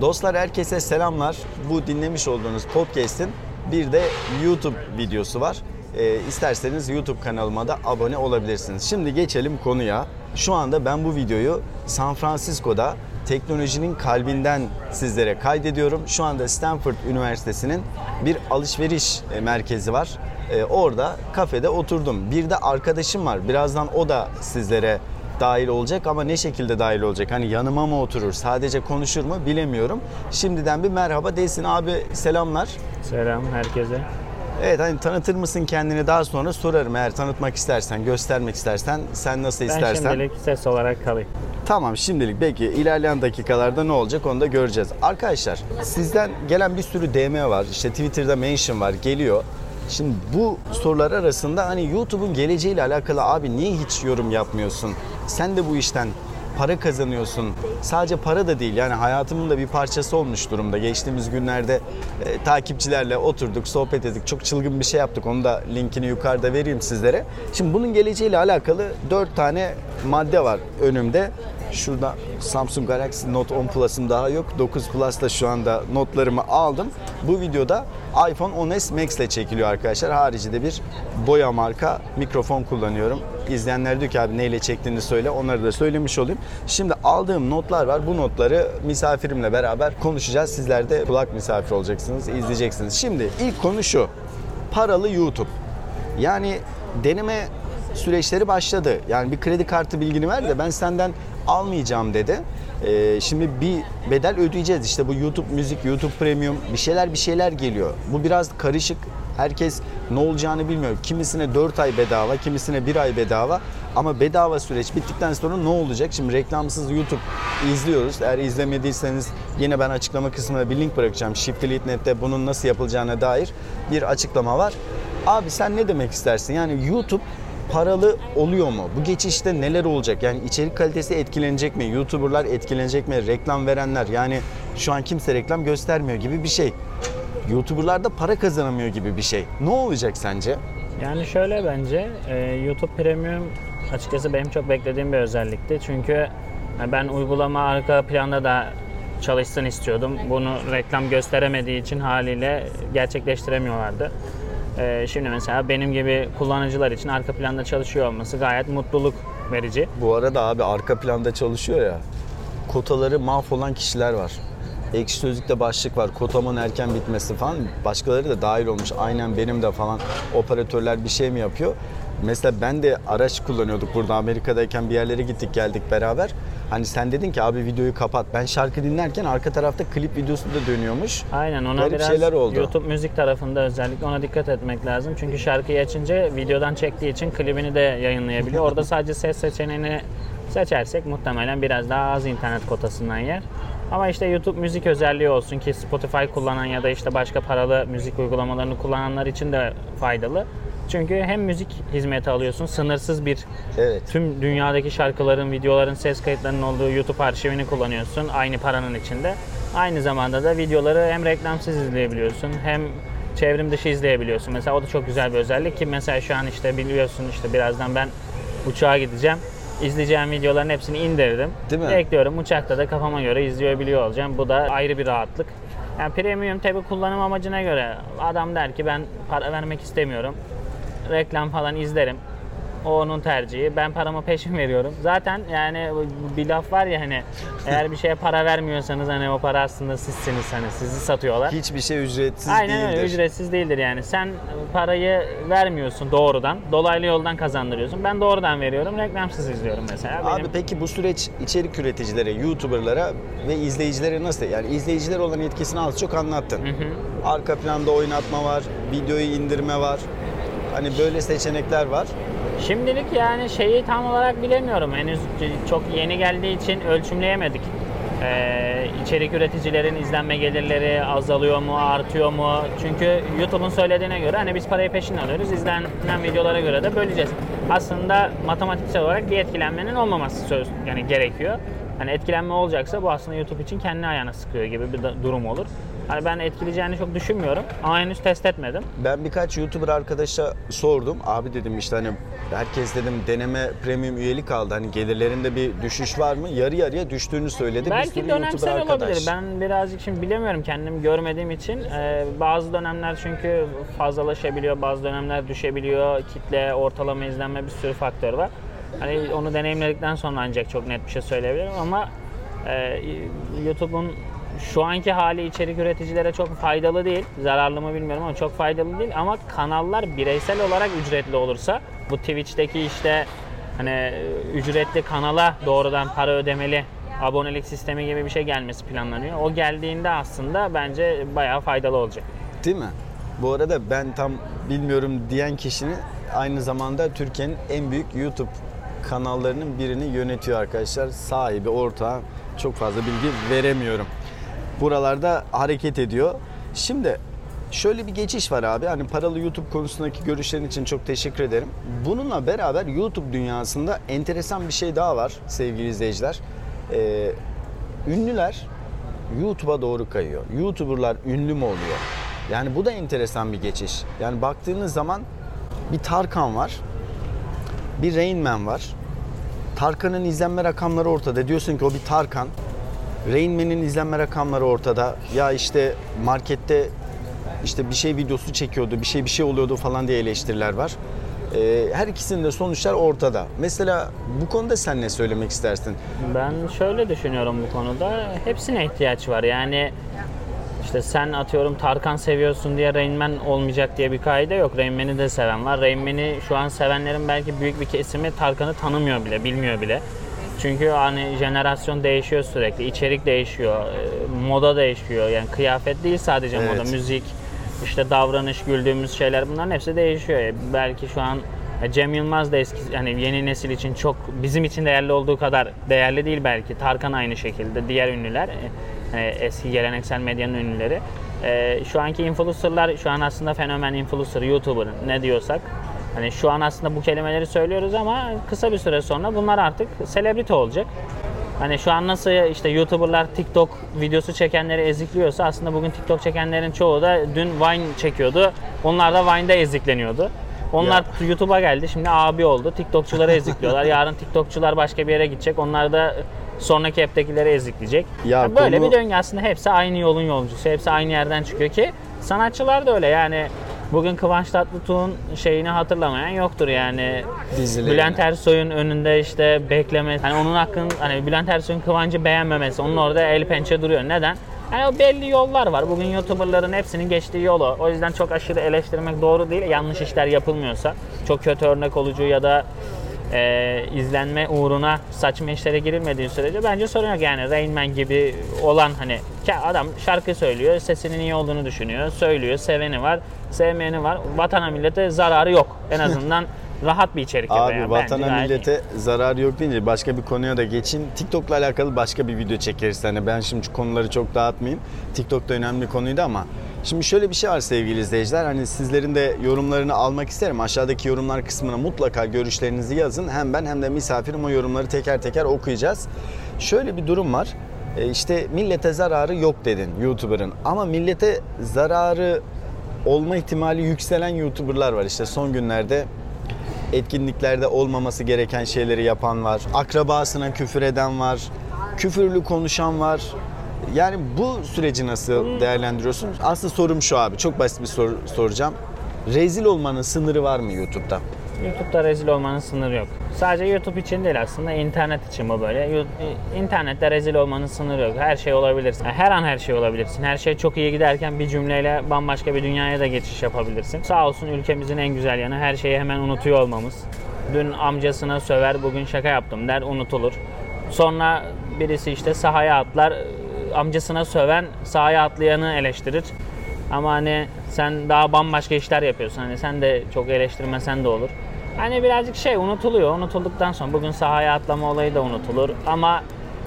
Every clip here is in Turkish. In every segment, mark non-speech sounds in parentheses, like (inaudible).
Dostlar herkese selamlar. Bu dinlemiş olduğunuz podcast'in bir de YouTube videosu var. Ee, isterseniz YouTube kanalıma da abone olabilirsiniz. Şimdi geçelim konuya. Şu anda ben bu videoyu San Francisco'da teknolojinin kalbinden sizlere kaydediyorum. Şu anda Stanford Üniversitesi'nin bir alışveriş e, merkezi var. Ee, orada kafede oturdum. Bir de arkadaşım var. Birazdan o da sizlere dahil olacak ama ne şekilde dahil olacak? Hani yanıma mı oturur, sadece konuşur mu bilemiyorum. Şimdiden bir merhaba desin abi selamlar. Selam herkese. Evet hani tanıtır mısın kendini daha sonra sorarım eğer tanıtmak istersen, göstermek istersen, sen nasıl Ben istersen. şimdilik ses olarak kalayım. Tamam şimdilik belki ilerleyen dakikalarda ne olacak onu da göreceğiz. Arkadaşlar sizden gelen bir sürü DM var. İşte Twitter'da mention var geliyor. Şimdi bu sorular arasında hani YouTube'un geleceğiyle alakalı abi niye hiç yorum yapmıyorsun? Sen de bu işten para kazanıyorsun. Sadece para da değil yani hayatımın da bir parçası olmuş durumda. Geçtiğimiz günlerde e, takipçilerle oturduk, sohbet ettik. Çok çılgın bir şey yaptık. Onu da linkini yukarıda vereyim sizlere. Şimdi bunun geleceğiyle alakalı 4 tane madde var önümde. Şurada Samsung Galaxy Note 10 Plus'ım daha yok. 9 Plus'ta şu anda notlarımı aldım. Bu videoda iPhone 10s Max ile çekiliyor arkadaşlar. Haricinde bir boya marka mikrofon kullanıyorum. İzleyenler diyor ki abi neyle çektiğini söyle. Onları da söylemiş olayım. Şimdi aldığım notlar var. Bu notları misafirimle beraber konuşacağız. Sizler de kulak misafir olacaksınız, izleyeceksiniz. Şimdi ilk konu şu. Paralı YouTube. Yani deneme süreçleri başladı. Yani bir kredi kartı bilgini ver de ben senden almayacağım dedi. Ee, şimdi bir bedel ödeyeceğiz. İşte bu YouTube müzik, YouTube premium bir şeyler bir şeyler geliyor. Bu biraz karışık. Herkes ne olacağını bilmiyor. Kimisine 4 ay bedava, kimisine 1 ay bedava. Ama bedava süreç bittikten sonra ne olacak? Şimdi reklamsız YouTube izliyoruz. Eğer izlemediyseniz yine ben açıklama kısmına bir link bırakacağım. Shiftly.net'te bunun nasıl yapılacağına dair bir açıklama var. Abi sen ne demek istersin? Yani YouTube paralı oluyor mu? Bu geçişte neler olacak? Yani içerik kalitesi etkilenecek mi? YouTuber'lar etkilenecek mi? Reklam verenler yani şu an kimse reklam göstermiyor gibi bir şey. YouTuber'lar da para kazanamıyor gibi bir şey. Ne olacak sence? Yani şöyle bence e, YouTube Premium açıkçası benim çok beklediğim bir özellikti. Çünkü e, ben uygulama arka planda da çalışsın istiyordum. Bunu reklam gösteremediği için haliyle gerçekleştiremiyorlardı. E, şimdi mesela benim gibi kullanıcılar için arka planda çalışıyor olması gayet mutluluk verici. Bu arada abi arka planda çalışıyor ya. Kotaları mahvolan kişiler var. Ekşi Sözlük'te başlık var. Kotamın erken bitmesi falan. Başkaları da dahil olmuş. Aynen benim de falan. Operatörler bir şey mi yapıyor? Mesela ben de araç kullanıyorduk burada Amerika'dayken bir yerlere gittik geldik beraber. Hani sen dedin ki abi videoyu kapat. Ben şarkı dinlerken arka tarafta klip videosu da dönüyormuş. Aynen ona Garip biraz şeyler oldu. YouTube müzik tarafında özellikle ona dikkat etmek lazım. Çünkü şarkıyı açınca videodan çektiği için klibini de yayınlayabiliyor. Orada (laughs) sadece ses seçeneğini seçersek muhtemelen biraz daha az internet kotasından yer. Ama işte YouTube müzik özelliği olsun ki Spotify kullanan ya da işte başka paralı müzik uygulamalarını kullananlar için de faydalı. Çünkü hem müzik hizmeti alıyorsun, sınırsız bir Evet. tüm dünyadaki şarkıların, videoların, ses kayıtlarının olduğu YouTube arşivini kullanıyorsun aynı paranın içinde. Aynı zamanda da videoları hem reklamsız izleyebiliyorsun hem çevrim dışı izleyebiliyorsun. Mesela o da çok güzel bir özellik ki mesela şu an işte biliyorsun işte birazdan ben uçağa gideceğim. İzleyeceğim videoların hepsini indirdim. Değil mi? Ekliyorum uçakta da kafama göre izleyebiliyor olacağım. Bu da ayrı bir rahatlık. Yani premium tabi kullanım amacına göre adam der ki ben para vermek istemiyorum. Reklam falan izlerim. O onun tercihi. Ben paramı peşin veriyorum. Zaten yani bir laf var ya hani eğer bir şeye para vermiyorsanız hani o para aslında sizsiniz hani sizi satıyorlar. Hiçbir şey ücretsiz Aynen değildir. öyle ücretsiz değildir yani. Sen parayı vermiyorsun doğrudan. Dolaylı yoldan kazandırıyorsun. Ben doğrudan veriyorum. Reklamsız izliyorum mesela. Abi Benim peki bu süreç içerik üreticilere, YouTuber'lara ve izleyicilere nasıl? Yani izleyiciler olan etkisini az çok anlattın. Arka planda oynatma var, videoyu indirme var. Hani böyle seçenekler var. Şimdilik yani şeyi tam olarak bilemiyorum. Henüz çok yeni geldiği için ölçümleyemedik. Ee, içerik üreticilerin izlenme gelirleri azalıyor mu, artıyor mu? Çünkü YouTube'un söylediğine göre hani biz parayı peşin alıyoruz. İzlenen videolara göre de böleceğiz. Aslında matematiksel olarak bir etkilenmenin olmaması söz yani gerekiyor. Hani etkilenme olacaksa bu aslında YouTube için kendi ayağına sıkıyor gibi bir durum olur. Hani ben etkileyeceğini çok düşünmüyorum ama henüz test etmedim. Ben birkaç YouTuber arkadaşa sordum. Abi dedim işte hani herkes dedim deneme premium üyelik aldı. Hani gelirlerinde bir düşüş var mı? Yarı yarıya düştüğünü söyledi. Bir Belki sürü dönemsel YouTuber arkadaş. olabilir. Ben birazcık şimdi bilemiyorum kendimi görmediğim için. Ee, bazı dönemler çünkü fazlalaşabiliyor, bazı dönemler düşebiliyor. Kitle, ortalama izlenme bir sürü faktör var. Hani onu deneyimledikten sonra ancak çok net bir şey söyleyebilirim ama e, YouTube'un şu anki hali içerik üreticilere çok faydalı değil. Zararlı mı bilmiyorum ama çok faydalı değil. Ama kanallar bireysel olarak ücretli olursa bu Twitch'teki işte hani ücretli kanala doğrudan para ödemeli abonelik sistemi gibi bir şey gelmesi planlanıyor. O geldiğinde aslında bence bayağı faydalı olacak. Değil mi? Bu arada ben tam bilmiyorum diyen kişinin aynı zamanda Türkiye'nin en büyük YouTube kanallarının birini yönetiyor arkadaşlar. Sahibi, ortağı çok fazla bilgi veremiyorum. Buralarda hareket ediyor. Şimdi şöyle bir geçiş var abi. Hani paralı YouTube konusundaki görüşlerin için çok teşekkür ederim. Bununla beraber YouTube dünyasında enteresan bir şey daha var sevgili izleyiciler. Ee, ünlüler YouTube'a doğru kayıyor. YouTuber'lar ünlü mü oluyor? Yani bu da enteresan bir geçiş. Yani baktığınız zaman bir Tarkan var. Bir Rain Man var. Tarkan'ın izlenme rakamları ortada. Diyorsun ki o bir Tarkan. Rain Man'in izlenme rakamları ortada. Ya işte markette işte bir şey videosu çekiyordu, bir şey bir şey oluyordu falan diye eleştiriler var. Ee, her ikisinin de sonuçlar ortada. Mesela bu konuda sen ne söylemek istersin? Ben şöyle düşünüyorum bu konuda. Hepsine ihtiyaç var. Yani işte sen atıyorum Tarkan seviyorsun diye Rain Man olmayacak diye bir kaide yok. Rain Man'i de seven var. Rain Man'i şu an sevenlerin belki büyük bir kesimi Tarkan'ı tanımıyor bile, bilmiyor bile. Çünkü hani jenerasyon değişiyor sürekli, içerik değişiyor, e, moda değişiyor. Yani kıyafet değil sadece Evet. moda, müzik, işte davranış, güldüğümüz şeyler bunların hepsi değişiyor. E, Belki şu an e, Cem Yılmaz da eski hani yeni nesil için çok bizim için değerli olduğu kadar değerli değil belki. Tarkan aynı şekilde, diğer ünlüler, eski geleneksel medyanın ünlüleri. Şu anki influencerlar şu an aslında fenomen influencer, YouTuber ne diyorsak Hani şu an aslında bu kelimeleri söylüyoruz ama kısa bir süre sonra bunlar artık selebrite olacak. Hani şu an nasıl işte YouTuber'lar TikTok videosu çekenleri ezikliyorsa aslında bugün TikTok çekenlerin çoğu da dün Vine çekiyordu. Onlar da Vine'da ezikleniyordu. Onlar YouTube'a geldi. Şimdi abi oldu. TikTokçuları ezikliyorlar. (laughs) Yarın TikTokçular başka bir yere gidecek. Onlar da sonraki app'tekileri ezikleyecek. Ya Ya böyle konu- bir döngü aslında hepsi aynı yolun yolcusu. Hepsi aynı yerden çıkıyor ki sanatçılar da öyle. Yani bugün Kıvanç Tatlıtuğ'un şeyini hatırlamayan yoktur yani. Dizilerini. Bülent Ersoy'un önünde işte bekleme, hani onun hakkın hani Bülent Ersoy'un Kıvanç'ı beğenmemesi, onun orada el pençe duruyor. Neden? Yani o belli yollar var. Bugün YouTuber'ların hepsinin geçtiği yolu. O yüzden çok aşırı eleştirmek doğru değil. Yanlış işler yapılmıyorsa, çok kötü örnek olucu ya da e, izlenme uğruna saçma işlere girilmediği sürece bence sorun yok. Yani Rain Man gibi olan hani adam şarkı söylüyor, sesinin iyi olduğunu düşünüyor, söylüyor, seveni var, sevmeyeni var. Vatana millete zararı yok. En azından (laughs) rahat bir içerik. Abi yani. Bence vatana iyi. millete zarar yok deyince başka bir konuya da geçin. TikTok'la alakalı başka bir video çekeriz. Hani ben şimdi şu konuları çok dağıtmayayım. TikTok da önemli konuydu ama Şimdi şöyle bir şey var sevgili izleyiciler. Hani sizlerin de yorumlarını almak isterim. Aşağıdaki yorumlar kısmına mutlaka görüşlerinizi yazın. Hem ben hem de misafirim o yorumları teker teker okuyacağız. Şöyle bir durum var. E, İşte millete zararı yok dedin YouTuber'ın. Ama millete zararı olma ihtimali yükselen YouTuber'lar var. İşte son günlerde etkinliklerde olmaması gereken şeyleri yapan var. Akrabasına küfür eden var. Küfürlü konuşan var. Yani bu süreci nasıl değerlendiriyorsun? Aslında sorum şu abi. Çok basit bir soru soracağım. Rezil olmanın sınırı var mı YouTube'da? YouTube'da rezil olmanın sınırı yok. Sadece YouTube için değil aslında internet için bu böyle. İnternette rezil olmanın sınırı yok. Her şey olabilirsin. Her an her şey olabilirsin. Her şey çok iyi giderken bir cümleyle bambaşka bir dünyaya da geçiş yapabilirsin. Sağ olsun ülkemizin en güzel yanı her şeyi hemen unutuyor olmamız. Dün amcasına söver, bugün şaka yaptım der, unutulur. Sonra birisi işte sahaya atlar, amcasına söven sahaya atlayanı eleştirir. Ama hani sen daha bambaşka işler yapıyorsun. Hani sen de çok eleştirmesen de olur. Hani birazcık şey unutuluyor. Unutulduktan sonra bugün sahaya atlama olayı da unutulur. Ama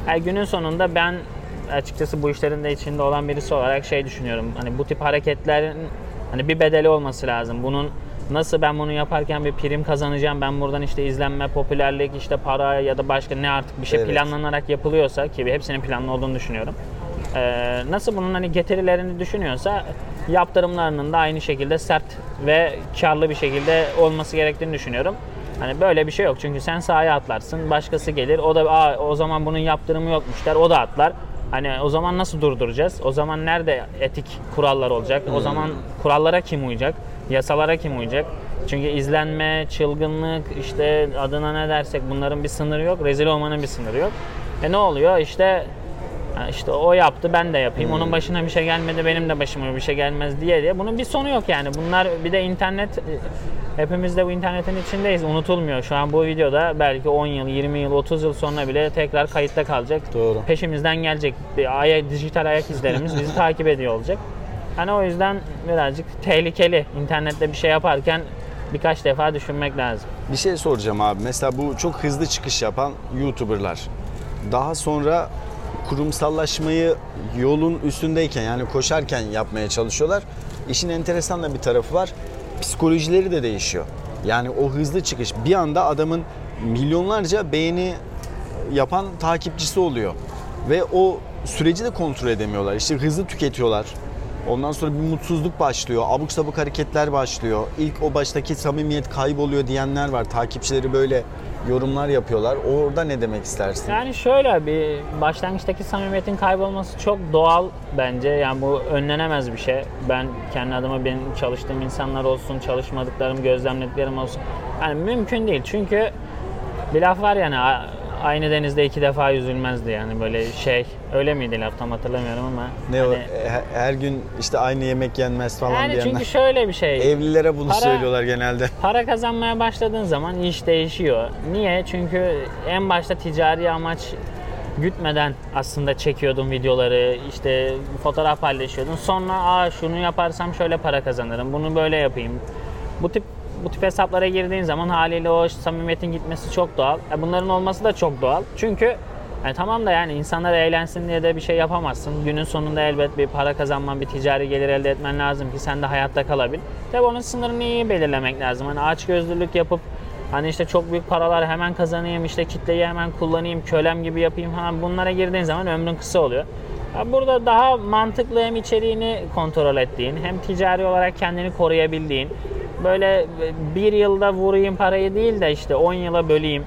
yani günün sonunda ben açıkçası bu işlerin de içinde olan birisi olarak şey düşünüyorum. Hani bu tip hareketlerin hani bir bedeli olması lazım. Bunun Nasıl ben bunu yaparken bir prim kazanacağım, ben buradan işte izlenme, popülerlik, işte para ya da başka ne artık bir şey Evet. planlanarak yapılıyorsa ki hepsinin planlı olduğunu düşünüyorum. Ee, nasıl bunun hani getirilerini düşünüyorsa yaptırımlarının da aynı şekilde sert ve karlı bir şekilde olması gerektiğini düşünüyorum. Hani böyle bir şey yok çünkü sen sahaya atlarsın, başkası gelir, o da Aa, o zaman bunun yaptırımı yokmuş der, o da atlar. Hani o zaman nasıl durduracağız? O zaman nerede etik kurallar olacak? O zaman kurallara kim uyacak? Yasalara kim uyacak? Çünkü izlenme, çılgınlık, işte adına ne dersek bunların bir sınırı yok. Rezil olmanın bir sınırı yok. E ne oluyor? İşte Ha işte o yaptı ben de yapayım. Onun başına bir şey gelmedi benim de başıma bir şey gelmez diye diye. Bunun bir sonu yok yani. Bunlar bir de internet hepimiz de bu internetin içindeyiz. Unutulmuyor. Şu an bu videoda belki 10 yıl, 20 yıl, 30 yıl sonra bile tekrar kayıtta kalacak. Doğru. Peşimizden gelecek. Ayak, dijital ayak izlerimiz bizi (laughs) takip ediyor olacak. Hani o yüzden birazcık tehlikeli. İnternette bir şey yaparken birkaç defa düşünmek lazım. Bir şey soracağım abi. Mesela bu çok hızlı çıkış yapan YouTuber'lar. Daha sonra kurumsallaşmayı yolun üstündeyken yani koşarken yapmaya çalışıyorlar. İşin enteresan da bir tarafı var. Psikolojileri de değişiyor. Yani o hızlı çıkış bir anda adamın milyonlarca beğeni yapan takipçisi oluyor. Ve o süreci de kontrol edemiyorlar. İşte hızlı tüketiyorlar. Ondan sonra bir mutsuzluk başlıyor. Abuk sabuk hareketler başlıyor. İlk o baştaki samimiyet kayboluyor diyenler var. Takipçileri böyle yorumlar yapıyorlar. Orada ne demek istersin? Yani şöyle bir başlangıçtaki samimiyetin kaybolması çok doğal bence. Yani bu önlenemez bir şey. Ben kendi adıma benim çalıştığım insanlar olsun, çalışmadıklarım, gözlemlediklerim olsun. Yani mümkün değil. Çünkü bir laf var yani aynı denizde iki defa yüzülmezdi yani böyle şey. Öyle miydi laf tam hatırlamıyorum ama. Ne o hani- he- her gün işte aynı yemek yenmez falan Yani diyenler. çünkü şöyle bir şey. Evlilere bunu Para- söylüyorlar genelde. (laughs) Para kazanmaya başladığın zaman iş değişiyor. Niye? Çünkü en başta ticari amaç gütmeden aslında çekiyordun videoları, işte fotoğraf paylaşıyordun. Sonra aa şunu yaparsam şöyle para kazanırım, bunu böyle yapayım. Bu tip bu tip hesaplara girdiğin zaman haliyle o samimiyetin gitmesi çok doğal. E bunların olması da çok doğal. Çünkü yani tamam da yani insanlar eğlensin diye de bir şey yapamazsın. Günün sonunda elbet bir para kazanman, bir ticari gelir elde etmen lazım ki sen de hayatta kalabil. Tabii onun sınırını iyi belirlemek lazım. Hani aç gözlülük yapıp hani işte çok büyük paralar hemen kazanayım, işte kitleyi hemen kullanayım, kölem gibi yapayım falan bunlara girdiğin zaman ömrün kısa oluyor. Burada daha mantıklı hem içeriğini kontrol ettiğin, hem ticari olarak kendini koruyabildiğin, böyle bir yılda vurayım parayı değil de işte 10 yıla böleyim,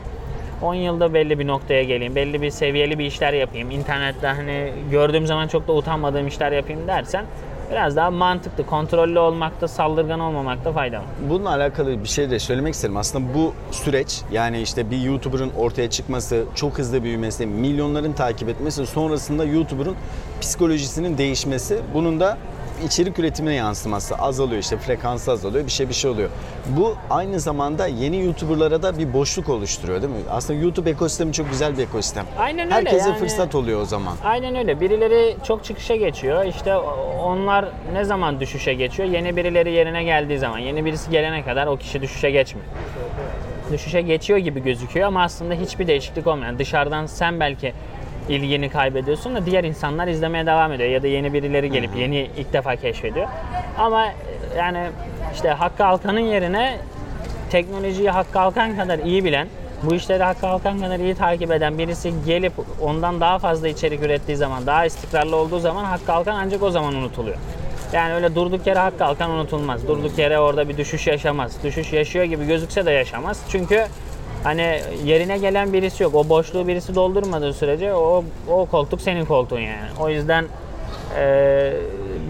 10 yılda belli bir noktaya geleyim, belli bir seviyeli bir işler yapayım. İnternette hani gördüğüm zaman çok da utanmadığım işler yapayım dersen biraz daha mantıklı, kontrollü olmakta, saldırgan olmamakta fayda var. Bununla alakalı bir şey de söylemek isterim. Aslında bu süreç yani işte bir YouTuber'ın ortaya çıkması, çok hızlı büyümesi, milyonların takip etmesi sonrasında YouTuber'ın psikolojisinin değişmesi, bunun da içerik üretimine yansıması azalıyor işte frekansı azalıyor bir şey bir şey oluyor. Bu aynı zamanda yeni YouTuber'lara da bir boşluk oluşturuyor değil mi? Aslında YouTube ekosistemi çok güzel bir ekosistem. Aynen öyle Herkese yani. fırsat oluyor o zaman. Aynen öyle. Birileri çok çıkışa geçiyor. İşte onlar ne zaman düşüşe geçiyor? Yeni birileri yerine geldiği zaman. Yeni birisi gelene kadar o kişi düşüşe geçmiyor. Düşüşe geçiyor gibi gözüküyor ama aslında hiçbir değişiklik olmuyor. Yani dışarıdan sen belki ilgini kaybediyorsun da diğer insanlar izlemeye devam ediyor ya da yeni birileri gelip yeni ilk defa keşfediyor. Ama yani işte Hakkı Alkan'ın yerine teknolojiyi Hakkı Alkan kadar iyi bilen, bu işleri Hakkı Alkan kadar iyi takip eden birisi gelip ondan daha fazla içerik ürettiği zaman, daha istikrarlı olduğu zaman Hakkı Alkan ancak o zaman unutuluyor. Yani öyle durduk yere Hakkı Alkan unutulmaz. Durduk yere orada bir düşüş yaşamaz. Düşüş yaşıyor gibi gözükse de yaşamaz. Çünkü hani yerine gelen birisi yok. O boşluğu birisi doldurmadığı sürece o, o koltuk senin koltuğun yani. O yüzden eee,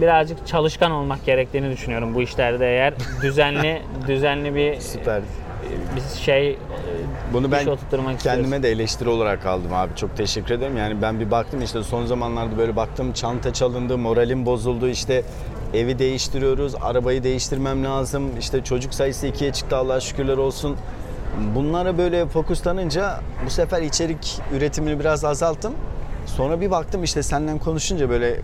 birazcık çalışkan olmak gerektiğini düşünüyorum bu işlerde eğer (laughs) düzenli düzenli bir Süper. bir şey Bunu ben iş oturtturmak kendime de eleştiri olarak aldım abi. Çok teşekkür ederim. Yani ben bir baktım işte son zamanlarda böyle baktım çanta çalındı, moralim bozuldu. işte evi değiştiriyoruz, arabayı değiştirmem lazım. İşte çocuk sayısı ikiye çıktı Allah'a şükürler olsun. Bunlara böyle fokuslanınca bu sefer içerik üretimini biraz azalttım. Sonra bir baktım işte senden konuşunca böyle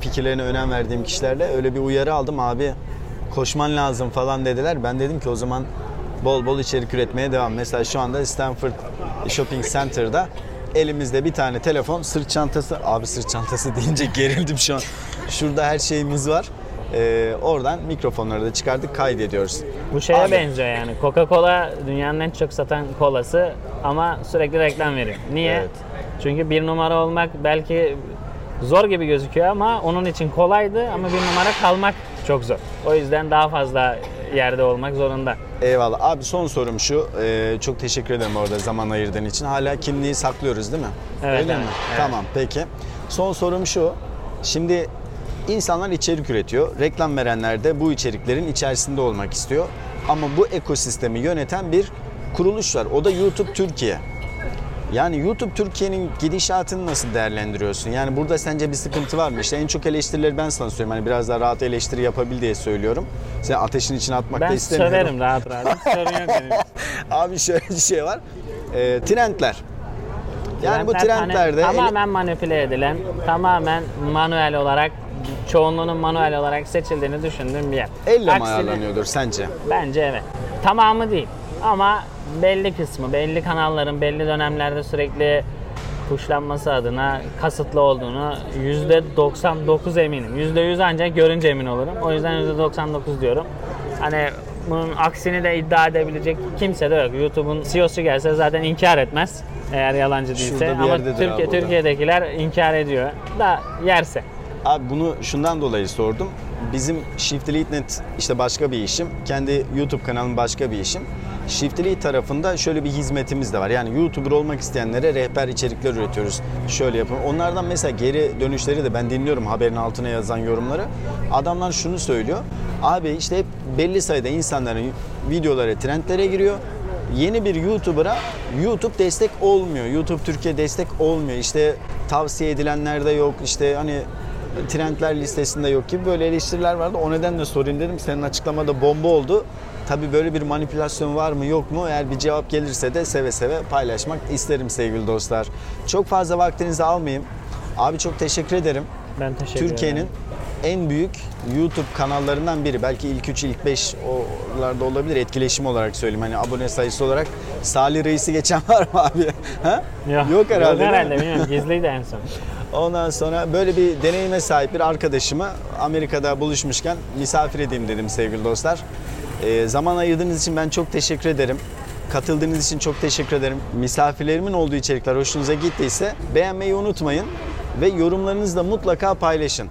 fikirlerine önem verdiğim kişilerle öyle bir uyarı aldım abi koşman lazım falan dediler. Ben dedim ki o zaman bol bol içerik üretmeye devam. Mesela şu anda Stanford Shopping Center'da elimizde bir tane telefon, sırt çantası. Abi sırt çantası (laughs) deyince gerildim şu an. Şurada her şeyimiz var. Ee, oradan mikrofonları da çıkardık kaydediyoruz. Bu şeye Abi. benziyor yani. Coca-Cola dünyanın en çok satan kolası ama sürekli reklam veriyor. Niye? Evet. Çünkü bir numara olmak belki zor gibi gözüküyor ama onun için kolaydı ama bir numara kalmak çok zor. O yüzden daha fazla yerde olmak zorunda. Eyvallah. Abi son sorum şu. Ee, çok teşekkür ederim orada zaman ayırdığın için. Hala kimliği saklıyoruz değil mi? Evet, Öyle evet, mi? evet. Tamam peki. Son sorum şu. Şimdi insanlar içerik üretiyor. Reklam verenler de bu içeriklerin içerisinde olmak istiyor. Ama bu ekosistemi yöneten bir kuruluş var. O da YouTube Türkiye. Yani YouTube Türkiye'nin gidişatını nasıl değerlendiriyorsun? Yani burada sence bir sıkıntı var mı? İşte en çok eleştirileri ben sana söylüyorum. Hani biraz daha rahat eleştiri yapabil diye söylüyorum. Sen ateşin içine atmak da Ben istemiyorum. söverim rahat rahat. Hiç Sorun yok benim. (laughs) Abi şöyle bir şey var. Ee, trendler. Yani bu Trendler trendlerde hani tamamen manipüle edilen, tamamen manuel olarak çoğunluğunun manuel olarak seçildiğini düşündüğüm bir yer. elle mi ayarlanıyordur sence? Bence evet. Tamamı değil. Ama belli kısmı, belli kanalların belli dönemlerde sürekli kuşlanması adına kasıtlı olduğunu %99 eminim. %100 ancak görünce emin olurum. O yüzden %99 diyorum. Hani bunun aksini de iddia edebilecek kimse de yok. YouTube'un CEO'su gelse zaten inkar etmez. Eğer yalancı değilse. Ama Türkiye. Türkiye'dekiler inkar ediyor. Da yerse. Abi bunu şundan dolayı sordum. Bizim Shift Elite Net işte başka bir işim. Kendi YouTube kanalım başka bir işim. Shift Elite tarafında şöyle bir hizmetimiz de var. Yani YouTuber olmak isteyenlere rehber içerikler üretiyoruz. Şöyle yapın. Onlardan mesela geri dönüşleri de ben dinliyorum haberin altına yazan yorumları. Adamlar şunu söylüyor. Abi işte hep belli sayıda insanların videoları trendlere giriyor. Yeni bir YouTuber'a YouTube destek olmuyor. YouTube Türkiye destek olmuyor. İşte tavsiye edilenler de yok. İşte hani trendler listesinde yok gibi böyle eleştiriler vardı. O nedenle sorayım dedim. Senin açıklamada bomba oldu. Tabii böyle bir manipülasyon var mı yok mu? Eğer bir cevap gelirse de seve seve paylaşmak isterim sevgili dostlar. Çok fazla vaktinizi almayayım. Abi çok teşekkür ederim. Ben teşekkür ederim. Türkiye'nin en büyük YouTube kanallarından biri. Belki ilk 3, ilk 5 oralarda olabilir. Etkileşim olarak söyleyeyim. Hani abone sayısı olarak Salih Reis'i geçen (laughs) var mı abi? Ha? Yok herhalde. Yok değil mi? herhalde bilmiyorum. Gizliydi en son. (laughs) Ondan sonra böyle bir deneyime sahip bir arkadaşımı Amerika'da buluşmuşken misafir edeyim dedim sevgili dostlar. Ee, zaman ayırdığınız için ben çok teşekkür ederim. Katıldığınız için çok teşekkür ederim. Misafirlerimin olduğu içerikler hoşunuza gittiyse beğenmeyi unutmayın ve yorumlarınızı da mutlaka paylaşın.